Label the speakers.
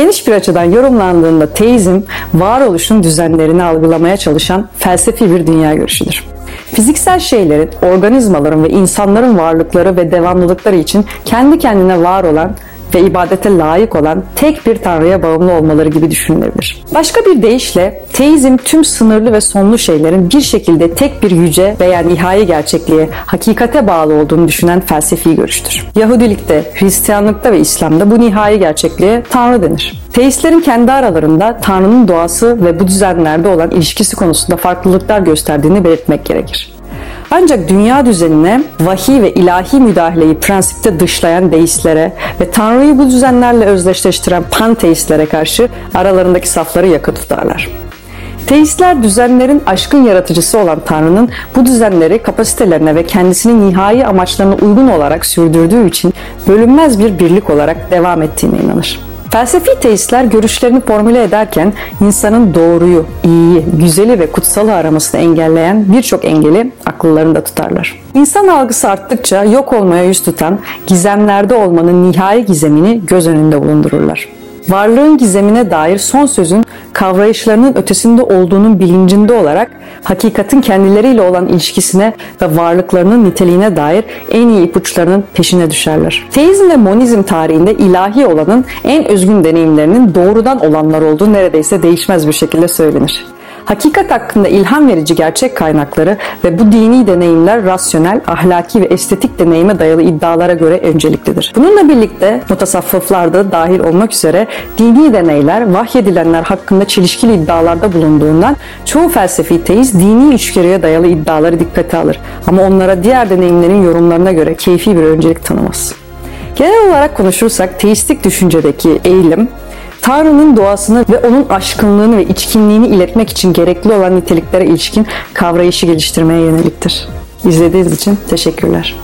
Speaker 1: Geniş bir açıdan yorumlandığında teizm, varoluşun düzenlerini algılamaya çalışan felsefi bir dünya görüşüdür. Fiziksel şeylerin, organizmaların ve insanların varlıkları ve devamlılıkları için kendi kendine var olan ve ibadete layık olan tek bir tanrıya bağımlı olmaları gibi düşünülebilir. Başka bir deyişle teizm tüm sınırlı ve sonlu şeylerin bir şekilde tek bir yüce veya nihai gerçekliğe, hakikate bağlı olduğunu düşünen felsefi görüştür. Yahudilikte, Hristiyanlıkta ve İslam'da bu nihai gerçekliğe Tanrı denir. Teistlerin kendi aralarında Tanrı'nın doğası ve bu düzenlerde olan ilişkisi konusunda farklılıklar gösterdiğini belirtmek gerekir. Ancak dünya düzenine vahiy ve ilahi müdahaleyi prensipte dışlayan deistlere ve Tanrı'yı bu düzenlerle özdeşleştiren panteistlere karşı aralarındaki safları yakı tutarlar. Teistler düzenlerin aşkın yaratıcısı olan Tanrı'nın bu düzenleri kapasitelerine ve kendisinin nihai amaçlarına uygun olarak sürdürdüğü için bölünmez bir birlik olarak devam ettiğine inanır. Felsefi teistler görüşlerini formüle ederken insanın doğruyu, iyiyi, güzeli ve kutsalı aramasını engelleyen birçok engeli akıllarında tutarlar. İnsan algısı arttıkça yok olmaya yüz tutan gizemlerde olmanın nihai gizemini göz önünde bulundururlar varlığın gizemine dair son sözün kavrayışlarının ötesinde olduğunun bilincinde olarak hakikatin kendileriyle olan ilişkisine ve varlıklarının niteliğine dair en iyi ipuçlarının peşine düşerler. Teizm ve monizm tarihinde ilahi olanın en özgün deneyimlerinin doğrudan olanlar olduğu neredeyse değişmez bir şekilde söylenir. Hakikat hakkında ilham verici gerçek kaynakları ve bu dini deneyimler rasyonel, ahlaki ve estetik deneyime dayalı iddialara göre önceliklidir. Bununla birlikte mutasavvıflarda dahil olmak üzere dini deneyler vahyedilenler hakkında çelişkili iddialarda bulunduğundan çoğu felsefi teist dini içgörüye dayalı iddiaları dikkate alır. Ama onlara diğer deneyimlerin yorumlarına göre keyfi bir öncelik tanımaz. Genel olarak konuşursak teistik düşüncedeki eğilim Tanrı'nın doğasını ve onun aşkınlığını ve içkinliğini iletmek için gerekli olan niteliklere ilişkin kavrayışı geliştirmeye yöneliktir. İzlediğiniz için teşekkürler.